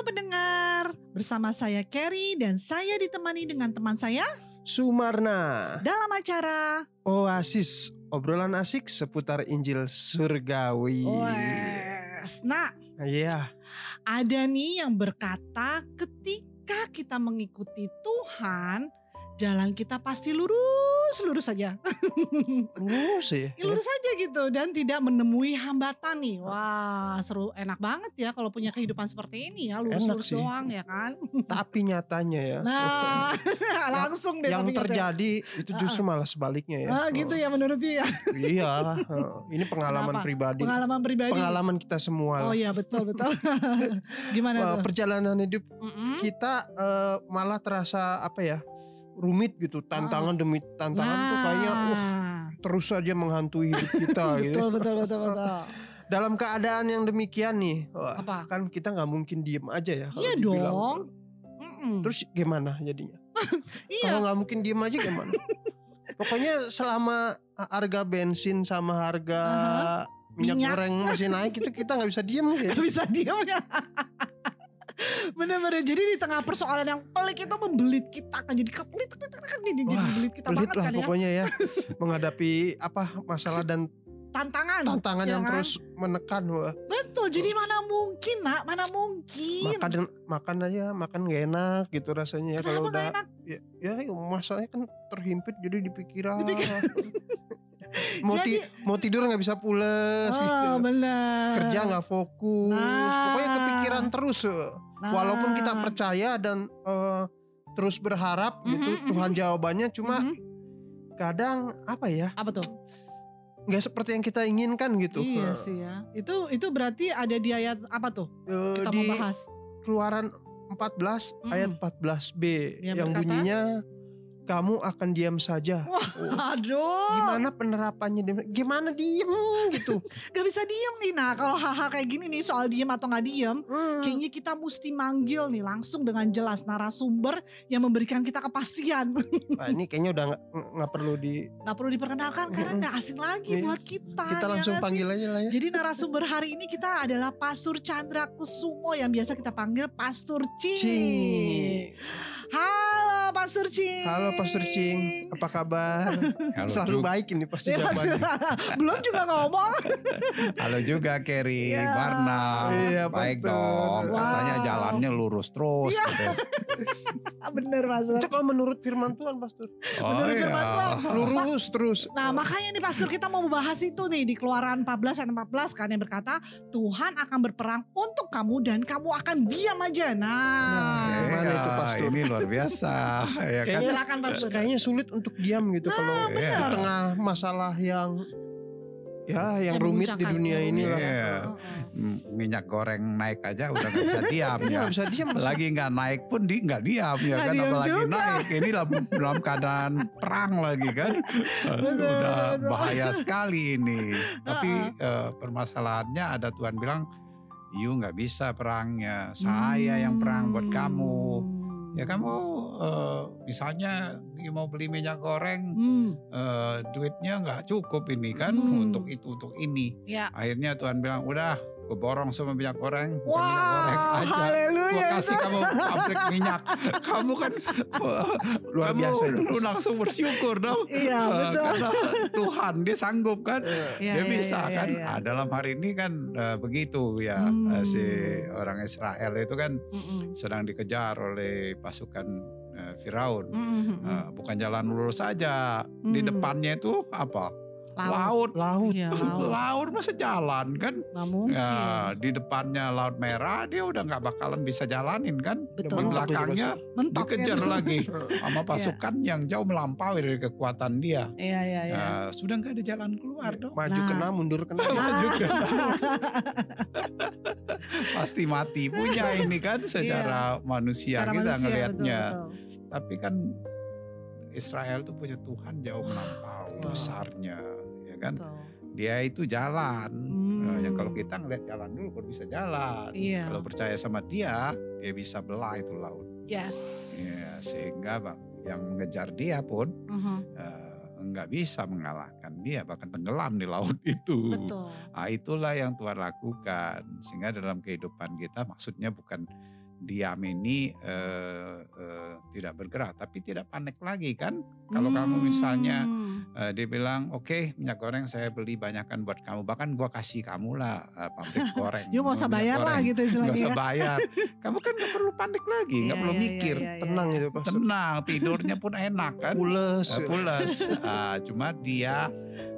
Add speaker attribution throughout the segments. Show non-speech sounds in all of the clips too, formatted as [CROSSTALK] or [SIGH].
Speaker 1: Halo pendengar, bersama saya Carrie dan saya ditemani dengan teman saya
Speaker 2: Sumarna.
Speaker 1: dalam acara
Speaker 2: Oasis, obrolan asik seputar Injil Surgawi.
Speaker 1: Wes. Nah,
Speaker 2: Iya,
Speaker 1: ada nih yang berkata ketika kita mengikuti Tuhan, jalan kita pasti lurus, lurus saja. [LAUGHS]
Speaker 2: lurus ya.
Speaker 1: lurus saja gitu dan tidak menemui hambatan nih. Wah, seru enak banget ya kalau punya kehidupan seperti ini ya, lurus-lurus
Speaker 2: sih.
Speaker 1: doang ya kan.
Speaker 2: Tapi nyatanya ya,
Speaker 1: Nah, [LAUGHS] langsung deh
Speaker 2: yang terjadi itu justru malah sebaliknya ya.
Speaker 1: Ah, gitu ya menurut dia.
Speaker 2: Iya, [LAUGHS] ini pengalaman
Speaker 1: Kenapa?
Speaker 2: pribadi.
Speaker 1: Pengalaman pribadi.
Speaker 2: Pengalaman kita semua.
Speaker 1: Oh iya betul betul. Gimana tuh?
Speaker 2: perjalanan hidup
Speaker 1: Mm-mm.
Speaker 2: kita eh, malah terasa apa ya? Rumit gitu, tantangan demi tantangan tuh kayaknya uh,
Speaker 1: Nah,
Speaker 2: terus saja menghantui hidup kita [LAUGHS] gitu.
Speaker 1: betul betul betul betul. [LAUGHS]
Speaker 2: Dalam keadaan yang demikian nih, wah,
Speaker 1: Apa?
Speaker 2: kan kita nggak mungkin diem aja ya. kalau
Speaker 1: Iya
Speaker 2: dibilang.
Speaker 1: dong.
Speaker 2: Terus gimana jadinya? [LAUGHS]
Speaker 1: iya.
Speaker 2: Kalau nggak mungkin diem aja gimana? Pokoknya selama harga bensin sama harga minyak,
Speaker 1: Minyak.
Speaker 2: goreng masih naik itu kita nggak bisa diem ya.
Speaker 1: Gak bisa diam ya. Bener-bener jadi di tengah persoalan yang pelik itu membelit kita kan jadi kepelit kepelit, jadi
Speaker 2: Wah,
Speaker 1: membelit kita
Speaker 2: Pelit
Speaker 1: banget
Speaker 2: lah
Speaker 1: kan ya
Speaker 2: pokoknya ya [LAUGHS] menghadapi apa masalah dan
Speaker 1: tantangan
Speaker 2: tantangan
Speaker 1: ya
Speaker 2: yang
Speaker 1: kan?
Speaker 2: terus menekan. Wah,
Speaker 1: betul jadi mana mungkin nak mana mungkin
Speaker 2: makan makan aja makan gak enak gitu rasanya ya kalau udah
Speaker 1: enak
Speaker 2: ya, ya ya, masalahnya kan terhimpit jadi di pikiran. [LAUGHS] Mau, ti-
Speaker 1: Jadi-
Speaker 2: mau tidur nggak bisa pules
Speaker 1: oh
Speaker 2: gitu. kerja nggak fokus
Speaker 1: Nah.
Speaker 2: pokoknya kepikiran terus.
Speaker 1: Nah.
Speaker 2: walaupun kita percaya dan eh, terus berharap gitu
Speaker 1: Mhm,
Speaker 2: Tuhan jawabannya cuma
Speaker 1: Mhm.
Speaker 2: kadang apa ya
Speaker 1: apa tuh
Speaker 2: nggak seperti yang kita inginkan gitu
Speaker 1: iya sih ya itu itu berarti ada di ayat apa tuh
Speaker 2: eh,
Speaker 1: kita
Speaker 2: di
Speaker 1: mau bahas
Speaker 2: keluaran 14
Speaker 1: Mhm.
Speaker 2: ayat 14b
Speaker 1: Yang
Speaker 2: yang,
Speaker 1: berkata?
Speaker 2: bunyinya kamu akan diam saja
Speaker 1: aduh
Speaker 2: gimana penerapannya Diam? gimana diem gitu [LAUGHS]
Speaker 1: gak bisa diem nih nah kalau hal-hal kayak gini nih soal diem atau nggak diem
Speaker 2: Hmm.
Speaker 1: kayaknya kita mesti manggil nih langsung dengan jelas narasumber yang memberikan kita kepastian [LAUGHS]
Speaker 2: Nah, ini kayaknya udah nggak perlu di
Speaker 1: nggak perlu diperkenalkan karena nggak asing lagi
Speaker 2: Iya.
Speaker 1: buat kita
Speaker 2: kita
Speaker 1: ya
Speaker 2: langsung panggil aja lah ya
Speaker 1: Jadi narasumber hari ini kita adalah Pastor Chandra Kusumo yang biasa kita panggil Pastor Cing.
Speaker 2: Cing.
Speaker 1: Halo Pastor Cing.
Speaker 2: Halo Pastor Cing, apa kabar?
Speaker 3: Halo
Speaker 2: Selalu
Speaker 3: juga,
Speaker 2: baik ini pasti
Speaker 1: Ya,
Speaker 2: jawabannya. [LAUGHS]
Speaker 1: Belum juga ngomong.
Speaker 3: halo juga Kerry,
Speaker 1: Ya.
Speaker 3: Barna.
Speaker 2: Iya,
Speaker 3: Baik
Speaker 2: Pastor.
Speaker 3: dong.
Speaker 1: Wow.
Speaker 3: Katanya jalannya lurus terus.
Speaker 1: Iya.
Speaker 3: gitu. [LAUGHS]
Speaker 1: Bener Pastor.
Speaker 2: Itu kalau menurut firman Tuhan, Pastor.
Speaker 3: Oh
Speaker 1: Menurut
Speaker 3: iya.
Speaker 1: firman Tuhan.
Speaker 2: Lurus terus.
Speaker 1: Nah makanya nih Pastor kita mau membahas itu nih di keluaran 14 ayat 14 kan yang berkata Tuhan akan berperang untuk kamu dan kamu akan diam aja. Nah,
Speaker 2: Nah, Gimana
Speaker 3: Iya,
Speaker 2: itu, Pastor?
Speaker 3: Ini luar biasa. [LAUGHS] ya kan?
Speaker 2: Kayaknya-
Speaker 1: silakan Pastor.
Speaker 2: Kayaknya sulit untuk diam gitu kalau
Speaker 1: Nah,
Speaker 2: di
Speaker 3: benar.
Speaker 2: tengah masalah yang ya yang rumit di dunia ini lah.
Speaker 3: Iya. M- Minyak goreng naik aja udah nggak bisa diam
Speaker 2: Iya,
Speaker 3: ya.
Speaker 2: bisa diam.
Speaker 3: Lagi nggak naik pun di nggak diam ya kan
Speaker 1: diam
Speaker 3: apalagi
Speaker 1: juga.
Speaker 3: naik ini dalam, dalam keadaan perang lagi kan
Speaker 1: Betul,
Speaker 3: udah
Speaker 1: betul.
Speaker 3: bahaya sekali ini [LAUGHS] tapi eh, permasalahannya ada Tuhan bilang you nggak bisa perangnya saya yang perang buat kamu
Speaker 1: Hmm.
Speaker 3: ya kamu eh, misalnya you mau beli minyak goreng
Speaker 1: Hmm.
Speaker 3: eh, duitnya nggak cukup ini kan
Speaker 1: Hmm.
Speaker 3: untuk itu untuk ini
Speaker 1: Ya.
Speaker 3: akhirnya Tuhan bilang udah gue borong semua minyak goreng bukan
Speaker 1: Wow,
Speaker 3: minyak goreng aja gue
Speaker 1: haleluya.
Speaker 3: kasih kamu pabrik minyak kamu kan
Speaker 2: Luar
Speaker 3: kamu
Speaker 2: biasa itu.
Speaker 3: lu langsung bersyukur dong
Speaker 1: Iya,
Speaker 3: Eh,
Speaker 1: betul.
Speaker 3: karena Tuhan dia sanggup kan
Speaker 1: Iya,
Speaker 3: dia
Speaker 1: iya,
Speaker 3: bisa
Speaker 1: iya,
Speaker 3: kan
Speaker 1: iya.
Speaker 3: Ah, dalam hari ini kan eh, begitu ya
Speaker 1: Hmm.
Speaker 3: Eh, si orang Israel itu kan
Speaker 1: Mm-mm.
Speaker 3: sedang dikejar oleh pasukan Firaun
Speaker 1: Mm-mm.
Speaker 3: Eh, bukan jalan lurus saja di
Speaker 1: Hmm.
Speaker 3: depannya itu apa
Speaker 1: Laut.
Speaker 3: laut
Speaker 2: Laut.
Speaker 1: Iya, [LAUGHS] laut.
Speaker 3: laut masa jalan kan
Speaker 1: Nggak mungkin.
Speaker 3: ya di depannya laut merah dia udah nggak bakalan bisa jalanin kan
Speaker 1: Betul.
Speaker 3: di belakangnya
Speaker 1: Mentok
Speaker 3: dikejar
Speaker 1: ya.
Speaker 3: lagi [LAUGHS] sama pasukan yang jauh melampaui dari kekuatan dia
Speaker 1: Iya, iya, iya.
Speaker 3: Ya, sudah nggak ada jalan keluar dong
Speaker 2: Maju
Speaker 1: Nah.
Speaker 2: kena, mundur kena.
Speaker 3: Maju [LAUGHS] kena. pasti mati punya ini kan secara manusia
Speaker 1: Secara
Speaker 3: kita
Speaker 1: manusia,
Speaker 3: ngelihatnya tapi kan Israel tuh punya Tuhan jauh melampaui
Speaker 1: Betul.
Speaker 3: besarnya ya kan
Speaker 1: Betul.
Speaker 3: dia itu jalan
Speaker 1: Hmm.
Speaker 3: Nah, yang kalau kita ngeliat jalan dulu baru bisa jalan
Speaker 1: Iya.
Speaker 3: kalau percaya sama dia dia bisa belah itu laut
Speaker 1: Yes.
Speaker 3: ya, sehingga bang yang mengejar dia pun
Speaker 1: Mhm.
Speaker 3: eh, nggak bisa mengalahkan dia bahkan tenggelam di laut [LAUGHS] itu
Speaker 1: Betul.
Speaker 3: Nah, itulah yang Tuhan lakukan sehingga dalam kehidupan kita maksudnya bukan diam ini eh, eh, tidak bergerak, tapi tidak panik lagi kan? Kalau kamu misalnya
Speaker 1: Hmm.
Speaker 3: eh, dia bilang, oke minyak goreng saya beli banyakkan buat kamu, bahkan gua kasih kamu lah eh, pabrik [LAUGHS] goreng.
Speaker 1: Yuk gak usah bayar lah gitu istilahnya
Speaker 3: usah
Speaker 1: ya.
Speaker 3: bayar. [LAUGHS] Kamu kan nggak perlu panik lagi, nggak
Speaker 1: Iya,
Speaker 3: perlu
Speaker 1: iya,
Speaker 3: mikir,
Speaker 1: iya,
Speaker 2: Tenang Pastor.
Speaker 3: tenang, tidurnya pun enak kan.
Speaker 2: Pules.
Speaker 3: Eh, pules. Ah, cuma dia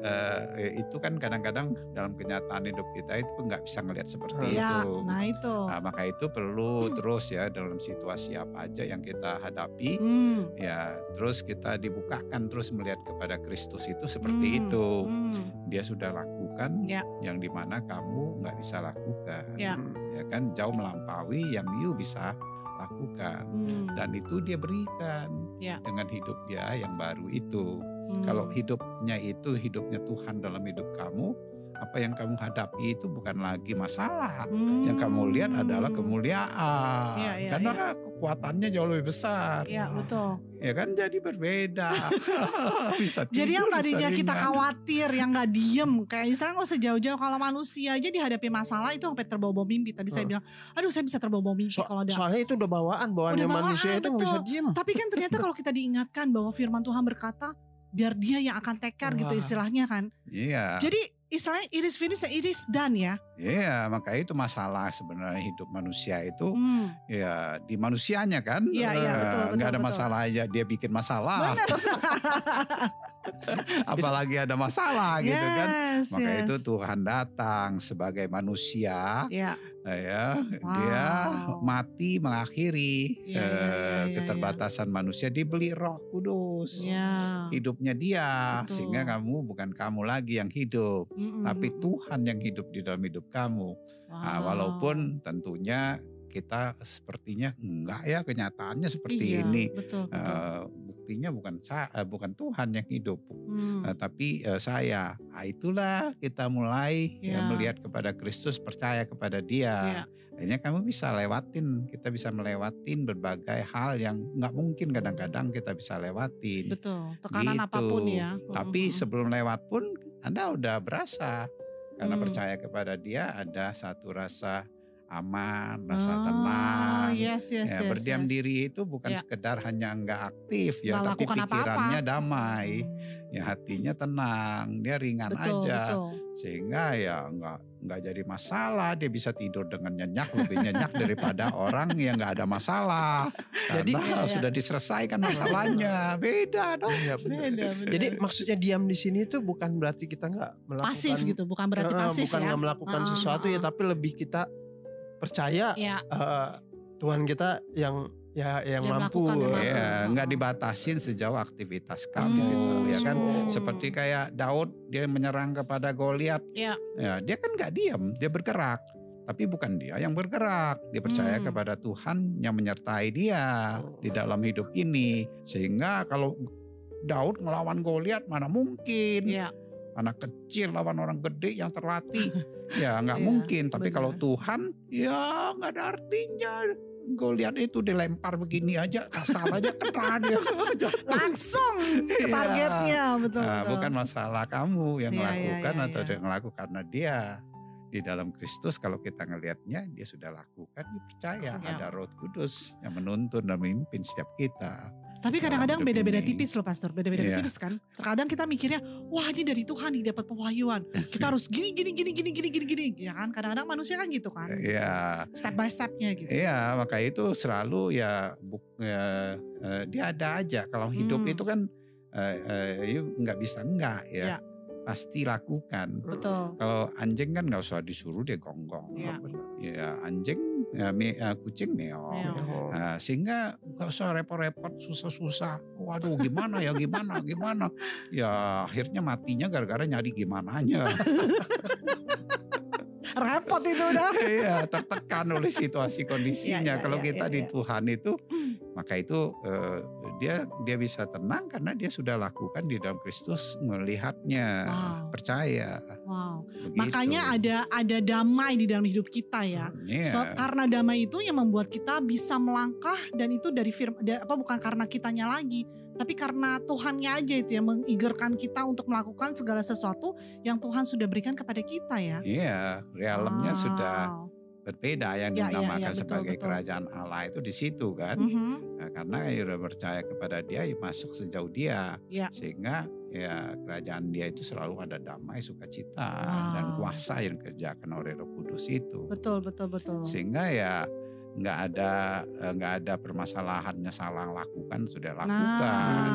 Speaker 3: eh, itu kan kadang-kadang dalam kenyataan hidup kita itu nggak bisa ngelihat seperti
Speaker 1: Iya,
Speaker 3: itu.
Speaker 1: nah itu.
Speaker 3: Nah, maka itu perlu terus ya dalam situasi apa aja yang kita hadapi,
Speaker 1: Hmm.
Speaker 3: ya terus kita dibukakan terus melihat kepada Kristus itu seperti
Speaker 1: Hmm,
Speaker 3: itu.
Speaker 1: hmm.
Speaker 3: Dia sudah lakukan
Speaker 1: Ya.
Speaker 3: yang di mana kamu nggak bisa lakukan,
Speaker 1: Ya.
Speaker 3: ya kan jauh melampaui yang you bisa lakukan.
Speaker 1: Hmm.
Speaker 3: Dan itu dia berikan
Speaker 1: Ya.
Speaker 3: dengan hidup dia yang baru itu.
Speaker 1: Hmm.
Speaker 3: Kalau hidupnya itu hidupnya Tuhan dalam hidup kamu, apa yang kamu hadapi itu bukan lagi masalah. Yang kamu lihat adalah
Speaker 1: Hmm.
Speaker 3: kemuliaan.
Speaker 1: Iya, iya,
Speaker 3: Karena
Speaker 1: iya.
Speaker 3: kan kekuatannya jauh lebih besar.
Speaker 1: Ya betul.
Speaker 3: Ya kan jadi berbeda. [LAUGHS] [LAUGHS] bisa
Speaker 1: Jadi yang
Speaker 3: tidur, bisa
Speaker 1: tadinya kita
Speaker 3: ringan.
Speaker 1: khawatir, yang nggak diem, kayak misalnya nggak usah jauh-jauh kalau manusia aja dihadapi masalah itu sampai terbawa-bawa mimpi. Tadi saya
Speaker 2: Hmm.
Speaker 1: bilang, aduh saya bisa terbawa-bawa mimpi
Speaker 2: So-
Speaker 1: kalau ada.
Speaker 2: soalnya itu udah bawaan, bawaannya
Speaker 1: Udah bawaan,
Speaker 2: manusia itu nggak bisa diem.
Speaker 1: Tapi kan ternyata kalau kita diingatkan bahwa firman Tuhan berkata, biar dia yang akan take care gitu istilahnya kan.
Speaker 3: Iya.
Speaker 1: Jadi istilahnya iris finish, iris done ya.
Speaker 3: Iya, maka itu masalah sebenarnya hidup manusia itu
Speaker 1: Hmm.
Speaker 3: ya di manusianya kan.
Speaker 1: Iya, iya,
Speaker 3: Eh,
Speaker 1: betul, betul,
Speaker 3: ada
Speaker 1: betul.
Speaker 3: masalah aja dia bikin masalah. [LAUGHS] [LAUGHS] Apalagi ada masalah gitu kan.
Speaker 1: Yes,
Speaker 3: Maka
Speaker 1: yes.
Speaker 3: itu Tuhan datang sebagai manusia
Speaker 1: Ya,
Speaker 3: ya dia
Speaker 1: Wow.
Speaker 3: mati mengakhiri
Speaker 1: Iya, iya,
Speaker 3: eh,
Speaker 1: iya, iya,
Speaker 3: keterbatasan manusia dibeli Roh Kudus.
Speaker 1: ya.
Speaker 3: Hidupnya dia
Speaker 1: Betul.
Speaker 3: sehingga kamu bukan kamu lagi yang hidup,
Speaker 1: Mm-mm,
Speaker 3: tapi
Speaker 1: mm-mm.
Speaker 3: Tuhan yang hidup di dalam hidup kamu. Nah,
Speaker 1: Wow.
Speaker 3: walaupun tentunya kita sepertinya enggak ya kenyataannya seperti
Speaker 1: Iya,
Speaker 3: ini.
Speaker 1: Betul, betul.
Speaker 3: Eh, buktinya bukan sa- eh, bukan Tuhan yang hidup,
Speaker 1: Hmm.
Speaker 3: eh, tapi eh, saya. Nah, itulah kita mulai eh,
Speaker 1: Ya.
Speaker 3: melihat kepada Kristus, percaya kepada Dia.
Speaker 1: Ya.
Speaker 3: Akhirnya kamu bisa lewatin, kita bisa melewatin berbagai hal yang nggak mungkin kadang-kadang kita bisa lewatin.
Speaker 1: Betul, tekanan
Speaker 3: Gitu.
Speaker 1: apa pun ya.
Speaker 3: Tapi sebelum lewat pun Anda udah berasa karena
Speaker 1: Hmm.
Speaker 3: percaya kepada Dia ada satu rasa aman, rasa
Speaker 1: Ah,
Speaker 3: tenang.
Speaker 1: Yes, yes,
Speaker 3: Ya,
Speaker 1: yes,
Speaker 3: berdiam
Speaker 1: yes.
Speaker 3: diri itu bukan
Speaker 1: Ya.
Speaker 3: sekedar hanya nggak aktif ya,
Speaker 1: Nggak
Speaker 3: tapi
Speaker 1: lakukan apa-apa.
Speaker 3: pikirannya damai,
Speaker 1: Hmm.
Speaker 3: ya hatinya tenang, dia ringan
Speaker 1: Betul,
Speaker 3: aja,
Speaker 1: betul.
Speaker 3: sehingga ya nggak nggak jadi masalah. Dia bisa tidur dengan nyenyak, lebih nyenyak [LAUGHS] daripada orang yang nggak ada masalah, [LAUGHS]
Speaker 2: Jadi-
Speaker 3: karena
Speaker 1: Iya, iya.
Speaker 3: sudah diselesaikan masalahnya. [LAUGHS] Beda dong.
Speaker 2: Iya, benar.
Speaker 1: Beda, benar.
Speaker 2: Jadi maksudnya diam di sini itu bukan berarti kita nggak melakukan
Speaker 1: pasif gitu, bukan berarti pasif
Speaker 2: bukan
Speaker 1: ya.
Speaker 2: nggak melakukan
Speaker 1: Ah,
Speaker 2: sesuatu
Speaker 1: ah,
Speaker 2: ya,
Speaker 1: ah.
Speaker 2: tapi lebih kita percaya
Speaker 1: Ya,
Speaker 2: eh, Tuhan kita yang ya yang,
Speaker 1: Yang
Speaker 2: mampu.
Speaker 3: Ya, nggak dibatasin sejauh aktivitas kamu,
Speaker 2: Aktivitas.
Speaker 3: ya kan? Seperti kayak Daud, dia menyerang kepada Goliat.
Speaker 1: ya.
Speaker 3: Ya, dia kan nggak diam, dia bergerak. Tapi bukan dia yang bergerak, dia percaya
Speaker 1: Hmm.
Speaker 3: kepada Tuhan yang menyertai dia di dalam hidup ini. Sehingga kalau Daud ngelawan Goliat mana mungkin?
Speaker 1: Ya,
Speaker 3: Anak kecil lawan orang gede yang terlatih, [LAUGHS] ya nggak
Speaker 1: Iya,
Speaker 3: mungkin. Tapi
Speaker 1: benar.
Speaker 3: kalau Tuhan, ya nggak ada artinya. Goliat itu dilempar begini aja, asal aja kena [LAUGHS] dia.
Speaker 1: langsung ke
Speaker 3: Iya.
Speaker 1: targetnya, betul,
Speaker 3: Nah,
Speaker 1: betul.
Speaker 3: bukan masalah kamu yang
Speaker 1: iya,
Speaker 3: melakukan
Speaker 1: iya,
Speaker 3: atau
Speaker 1: iya.
Speaker 3: dia ngelakukan karena dia di dalam Kristus kalau kita ngelihatnya dia sudah lakukan dia percaya
Speaker 1: Iya.
Speaker 3: ada Roh Kudus yang menuntun dan memimpin setiap kita.
Speaker 1: Tapi
Speaker 3: dalam
Speaker 1: kadang-kadang beda-beda tipis loh pastor, beda-beda
Speaker 3: Iya.
Speaker 1: tipis kan. Terkadang kita mikirnya, wah ini dari Tuhan nih dapat pewahyuan. Kita harus gini gini gini gini gini gini gini, ya kan? Kadang-kadang manusia kan gitu kan,
Speaker 3: Iya,
Speaker 1: step by stepnya gitu.
Speaker 3: iya maka itu selalu ya, buk, ya eh, dia ada aja. Kalau hidup
Speaker 1: Hmm.
Speaker 3: itu kan eh, eh, you nggak bisa enggak ya,
Speaker 1: Iya.
Speaker 3: pasti lakukan.
Speaker 1: Betul.
Speaker 3: Kalau anjing kan nggak usah disuruh dia gonggong.
Speaker 1: Iya.
Speaker 3: Ya anjing, ya, me- eh, kucing meong.
Speaker 1: Meong.
Speaker 2: Oh.
Speaker 3: Nah, sehingga nggak usah repot-repot, susah-susah. Waduh, gimana ya, gimana, gimana. Ya akhirnya matinya gara-gara nyari gimananya. [LAUGHS]
Speaker 1: Repot itu udah. [LAUGHS]
Speaker 3: Iya, tertekan oleh situasi kondisinya.
Speaker 1: Iya, iya,
Speaker 3: Kalau
Speaker 1: iya,
Speaker 3: kita
Speaker 1: iya,
Speaker 3: di
Speaker 1: iya.
Speaker 3: Tuhan itu, maka itu eh, dia dia bisa tenang karena dia sudah lakukan di dalam Kristus melihatnya,
Speaker 1: Wow.
Speaker 3: percaya.
Speaker 1: Wow.
Speaker 3: Begitu.
Speaker 1: Makanya ada ada damai di dalam hidup kita ya.
Speaker 3: Iya.
Speaker 1: So, karena damai itu yang membuat kita bisa melangkah dan itu dari firman apa bukan karena kitanya lagi, tapi karena Tuhannya aja itu yang mengigerkan kita untuk melakukan segala sesuatu yang Tuhan sudah berikan kepada kita ya.
Speaker 3: Iya, realemnya sudah
Speaker 1: Wow.
Speaker 3: Berbeda yang
Speaker 1: Ya, ya,
Speaker 3: dinamakan
Speaker 1: ya, betul,
Speaker 3: sebagai
Speaker 1: betul.
Speaker 3: kerajaan Allah itu di situ kan.
Speaker 1: Mhm.
Speaker 3: Nah, karena ya udah percaya kepada dia ya masuk sejauh dia
Speaker 1: Ya.
Speaker 3: sehingga ya kerajaan dia itu selalu ada damai sukacita dan
Speaker 1: Wow.
Speaker 3: kuasa yang dikerjakan oleh Roh Kudus itu
Speaker 1: Betul betul betul.
Speaker 3: sehingga ya nggak ada eh, nggak ada permasalahannya salah lakukan sudah lakukan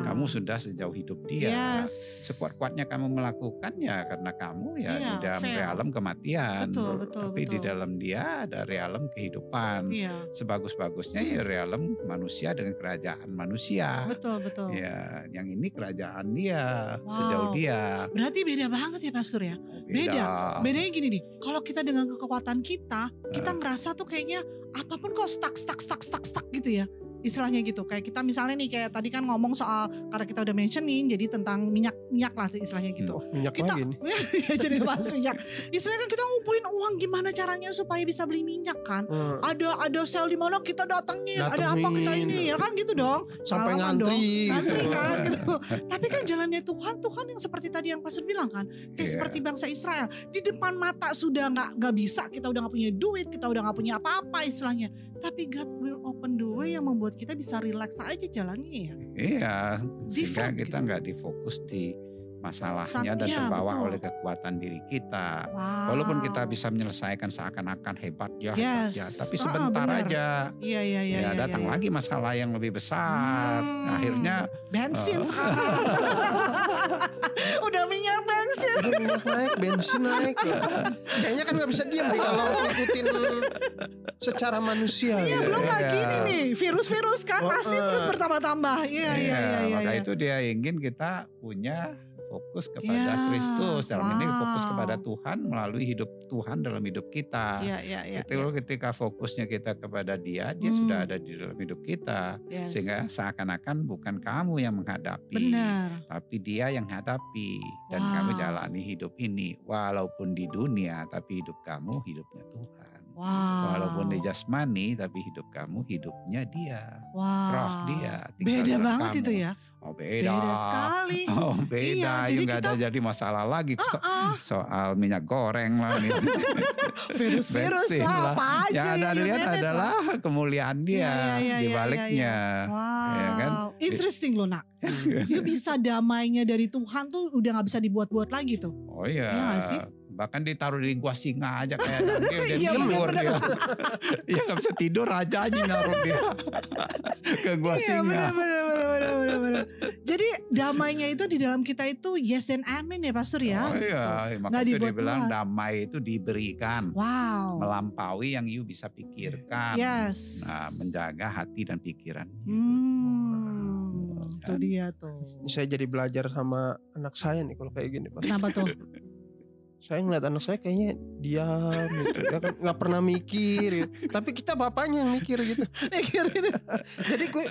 Speaker 1: Nah.
Speaker 3: kamu sudah sejauh hidup dia
Speaker 1: Yes.
Speaker 3: sekuat-kuatnya kamu melakukan ya karena kamu ya
Speaker 1: Iya,
Speaker 3: di dalam
Speaker 1: fair.
Speaker 3: realem kematian
Speaker 1: Betul, betul,
Speaker 3: tapi di
Speaker 1: betul.
Speaker 3: dalam dia ada realem kehidupan
Speaker 1: Iya.
Speaker 3: sebagus-bagusnya ya realem manusia dengan kerajaan manusia
Speaker 1: Betul betul.
Speaker 3: Ya, yang ini kerajaan dia, sejauh
Speaker 1: Wow.
Speaker 3: dia.
Speaker 1: Berarti beda banget ya Pastor ya.
Speaker 3: Oh,
Speaker 1: Beda. Bedanya gini nih, kalau kita dengan kekuatan kita, kita ngerasa tuh kayaknya apa pun kok stuck, stuck, stuck, stuck, stuck gitu ya. Istilahnya gitu. Kayak kita misalnya nih kayak tadi kan ngomong soal karena kita udah mentioning jadi tentang minyak minyak lah istilahnya gitu.
Speaker 2: Oh, minyak
Speaker 1: Kita
Speaker 2: lagi nih. [LAUGHS]
Speaker 1: ya jadi bahas minyak. Istilahnya kan kita ngumpulin uang gimana caranya supaya bisa beli minyak kan.
Speaker 2: Hmm.
Speaker 1: Ada ada sel di mana kita datengin, ada apa kita
Speaker 2: Datengin.
Speaker 1: ini ya kan gitu dong.
Speaker 2: Sampai
Speaker 1: dong.
Speaker 2: ngantri
Speaker 1: Ngantri
Speaker 2: gitu.
Speaker 1: kan [LAUGHS] gitu. Tapi kan jalannya Tuhan, Tuhan yang seperti tadi yang Pastor bilang kan, kayak
Speaker 3: Iya.
Speaker 1: seperti bangsa Israel di depan mata sudah nggak nggak bisa, kita udah nggak punya duit, kita udah nggak punya apa-apa istilahnya. Tapi God will open the way yang membuat kita bisa relax aja jalannya ya.
Speaker 3: Iya, sehingga kita
Speaker 1: gitu.
Speaker 3: nggak difokus di masalahnya
Speaker 1: Sa-
Speaker 3: dan
Speaker 1: iya,
Speaker 3: terbawa
Speaker 1: betul.
Speaker 3: oleh kekuatan diri kita.
Speaker 1: Wow.
Speaker 3: Walaupun kita bisa menyelesaikan seakan-akan hebat ya, hebat
Speaker 1: Yes.
Speaker 3: ya, tapi
Speaker 1: Ah,
Speaker 3: sebentar
Speaker 1: benar.
Speaker 3: aja
Speaker 1: Iya iya iya.
Speaker 3: ya
Speaker 1: iya,
Speaker 3: datang
Speaker 1: iya.
Speaker 3: lagi masalah yang lebih besar.
Speaker 1: Hmm.
Speaker 3: Akhirnya
Speaker 1: bensin
Speaker 3: Oh.
Speaker 1: sekarang. [LAUGHS] udah minyak bensin.
Speaker 2: Udah minyak naik, bensin naik. Ya. [LAUGHS] Kayaknya kan nggak bisa diam nih kalau ngikutin secara manusia.
Speaker 1: Iya
Speaker 2: gitu.
Speaker 1: belum
Speaker 3: Iya.
Speaker 1: lagi ini nih virus-virus kan
Speaker 2: Oh,
Speaker 1: pasti
Speaker 2: eh.
Speaker 1: terus bertambah-tambah. Iya iya iya iya.
Speaker 3: maka
Speaker 1: iya.
Speaker 3: itu dia ingin kita punya fokus kepada
Speaker 1: Ya,
Speaker 3: Kristus dalam ini fokus
Speaker 1: wow.
Speaker 3: kepada Tuhan melalui hidup Tuhan dalam hidup kita.
Speaker 1: Iya iya iya.
Speaker 3: Ketika, ketika fokusnya kita kepada Dia, Dia
Speaker 1: Hmm.
Speaker 3: sudah ada di dalam hidup kita,
Speaker 1: Yes.
Speaker 3: sehingga seakan-akan bukan kamu yang menghadapi,
Speaker 1: benar.
Speaker 3: tapi Dia yang hadapi, dan
Speaker 1: Wow.
Speaker 3: kamu jalani hidup ini, walaupun di dunia, tapi hidup kamu hidupnya Tuhan.
Speaker 1: Wow.
Speaker 3: Walaupun di jasmani, tapi hidup kamu hidupnya Dia,
Speaker 1: wow.
Speaker 3: roh Dia.
Speaker 1: Beda banget
Speaker 3: kamu.
Speaker 1: itu ya.
Speaker 3: Oh beda.
Speaker 1: Beda sekali. [LAUGHS]
Speaker 3: Oh beda,
Speaker 1: Iya,
Speaker 3: ya
Speaker 1: jadi
Speaker 3: nggak ada
Speaker 1: kita-
Speaker 3: jadi masalah lagi so-
Speaker 1: Ah,
Speaker 3: soal minyak goreng lah [LAUGHS]
Speaker 1: virus-virus lah,
Speaker 3: lah.
Speaker 1: apa aja.
Speaker 3: Yang anda
Speaker 1: you
Speaker 3: lihat adalah kemuliaan dia
Speaker 1: Iya, iya, iya,
Speaker 3: di
Speaker 1: iya,
Speaker 3: baliknya.
Speaker 1: lah. Wow.
Speaker 3: Ya kan?
Speaker 1: Interesting loh nak. [LAUGHS] You bisa damainya dari Tuhan tuh udah nggak bisa dibuat-buat lagi tuh.
Speaker 3: Oh iya.
Speaker 1: Iya nggak sih?
Speaker 3: Bahkan ditaruh di gua singa aja kayak nanti udah [LAUGHS]
Speaker 1: Iya,
Speaker 3: tidur dia. [LAUGHS] Iya nggak bisa tidur aja aja naruh dia [LAUGHS] ke gua
Speaker 1: Iya
Speaker 3: singa.
Speaker 1: benar benar benar benar, benar. Jadi damainya itu di dalam kita itu yes and amen ya pastor ya.
Speaker 3: Oh iya,
Speaker 1: Gitu.
Speaker 3: makanya itu
Speaker 1: dibuat-buat.
Speaker 3: dibilang damai itu diberikan.
Speaker 1: Wow.
Speaker 3: Melampaui yang you bisa pikirkan.
Speaker 1: Yes.
Speaker 3: Nah, menjaga hati dan pikiran.
Speaker 1: Hmm, itu
Speaker 3: Kan?
Speaker 1: dia tuh.
Speaker 2: Ini saya jadi belajar sama anak saya nih kalau kayak gini Pak.
Speaker 1: Kenapa tuh?
Speaker 2: Saya ngeliat anak saya kayaknya diam gitu. Dia kan nggak pernah mikir gitu. Tapi kita bapaknya yang mikir gitu. [LAUGHS]
Speaker 1: Mikirin.
Speaker 2: Jadi gue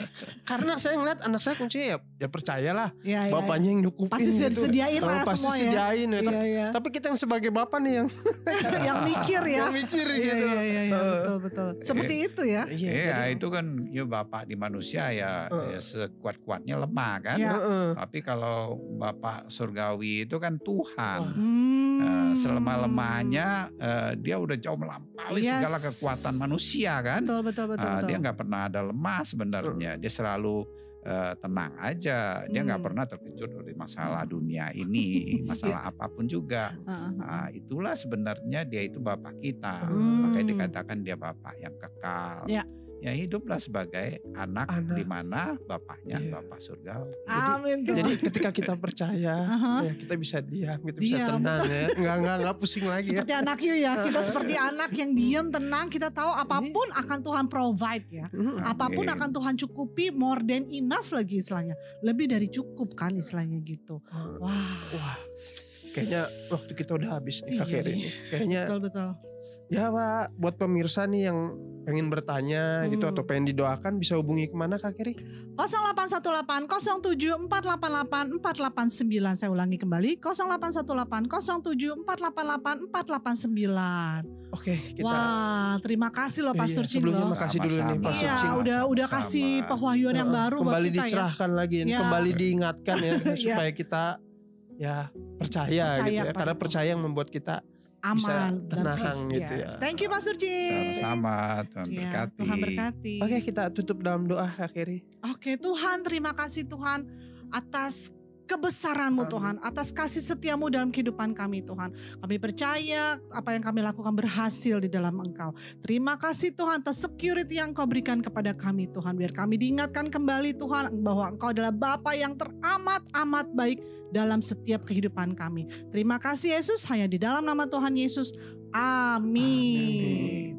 Speaker 2: karena saya ngeliat anak saya kuncinya ya, ya percayalah
Speaker 1: Ya, ya,
Speaker 2: bapaknya yang nyukupin
Speaker 1: Pasti
Speaker 2: gitu.
Speaker 1: disediain
Speaker 2: Oh,
Speaker 1: lah
Speaker 2: pasti
Speaker 1: semua ya.
Speaker 2: sediain ya. Tapi,
Speaker 1: iya.
Speaker 2: tapi kita yang sebagai bapak nih yang [LAUGHS]
Speaker 1: yang mikir ya.
Speaker 2: yang mikir
Speaker 1: Iya,
Speaker 2: gitu.
Speaker 1: iya, iya, iya,
Speaker 2: Eh.
Speaker 1: betul betul. Seperti itu ya.
Speaker 2: Iya, jadi-
Speaker 3: itu kan you bapak di manusia ya,
Speaker 2: Heeh.
Speaker 3: ya sekuat-kuatnya lemah kan.
Speaker 1: Iya.
Speaker 2: Heeh.
Speaker 3: Tapi kalau bapak surgawi itu kan Tuhan.
Speaker 1: Hmm.
Speaker 3: Eh, selemah-lemahnya eh, dia udah jauh melampaui
Speaker 1: Yes.
Speaker 3: segala kekuatan manusia kan.
Speaker 1: Betul betul betul. Betul.
Speaker 3: dia nggak pernah ada lemah sebenarnya. Dia selalu eh, tenang aja. Dia nggak
Speaker 1: Hmm.
Speaker 3: pernah terkejut oleh masalah dunia ini, [LAUGHS] masalah apa pun
Speaker 1: juga.
Speaker 3: Nah, itulah sebenarnya dia itu bapak kita.
Speaker 1: Hmm.
Speaker 3: Makanya dikatakan dia bapak yang kekal.
Speaker 1: Ya.
Speaker 3: Ya hiduplah sebagai anak,
Speaker 2: Anak.
Speaker 3: di mana bapaknya
Speaker 2: Iya.
Speaker 3: bapak surga.
Speaker 1: Amin tuh.
Speaker 2: Jadi ketika kita percaya,
Speaker 1: Aha.
Speaker 2: ya kita bisa diam, kita bisa
Speaker 1: Diam.
Speaker 2: tenang ya. [LAUGHS] Enggak enggak enggak pusing lagi ya.
Speaker 1: seperti anak you ya, kita seperti anak yang diam, tenang, kita tahu apa pun akan Tuhan provide ya.
Speaker 2: Hmm.
Speaker 1: Apa pun
Speaker 3: Amin.
Speaker 1: akan Tuhan cukupi more than enough lagi istilahnya. Lebih dari cukup kan istilahnya gitu. Wah,
Speaker 2: Wah, kayaknya waktu kita udah habis nih
Speaker 1: Iya, iya.
Speaker 2: ini. Kayaknya
Speaker 1: betul betul.
Speaker 2: Ya Pak, buat pemirsa nih yang pengen bertanya gitu
Speaker 1: Hmm.
Speaker 2: atau pengen didoakan bisa hubungi ke mana Kak Keri?
Speaker 1: 0818 07 488 489 saya ulangi kembali 0818 07 488 489
Speaker 2: Oke, kita
Speaker 1: Wah terima kasih loh
Speaker 2: Iya,
Speaker 1: Pastor Cing
Speaker 2: sebelumnya
Speaker 1: loh
Speaker 2: makasih dulu nih. Pastor
Speaker 1: Iya
Speaker 2: Cing.
Speaker 1: udah udah
Speaker 3: Sama-sama.
Speaker 1: kasih pewahyuan yang baru buat
Speaker 2: kembali
Speaker 1: kita ya
Speaker 2: dicerahkan lagi,
Speaker 1: Iya.
Speaker 2: kembali diingatkan ya [LAUGHS]
Speaker 1: Iya.
Speaker 2: supaya kita ya percaya,
Speaker 1: Percaya
Speaker 2: gitu ya. Karena percaya yang membuat kita
Speaker 1: aman dan
Speaker 2: tenang
Speaker 1: peace.
Speaker 2: gitu
Speaker 1: Yes.
Speaker 2: ya.
Speaker 1: Thank you Pastor J.
Speaker 3: Sama-sama Tuhan
Speaker 1: Ya,
Speaker 3: berkati.
Speaker 1: Tuhan berkati.
Speaker 2: Oke kita tutup dalam doa akhiri.
Speaker 1: Oke Tuhan terima kasih Tuhan atas kebesaranmu
Speaker 2: Amin.
Speaker 1: Tuhan, atas kasih setiamu dalam kehidupan kami Tuhan. Kami percaya apa yang kami lakukan berhasil di dalam Engkau. Terima kasih Tuhan atas security yang Kau berikan kepada kami Tuhan. Biar kami diingatkan kembali Tuhan bahwa Engkau adalah Bapa yang teramat-amat baik dalam setiap kehidupan kami. Terima kasih Yesus, hanya di dalam nama Tuhan Yesus. Amin.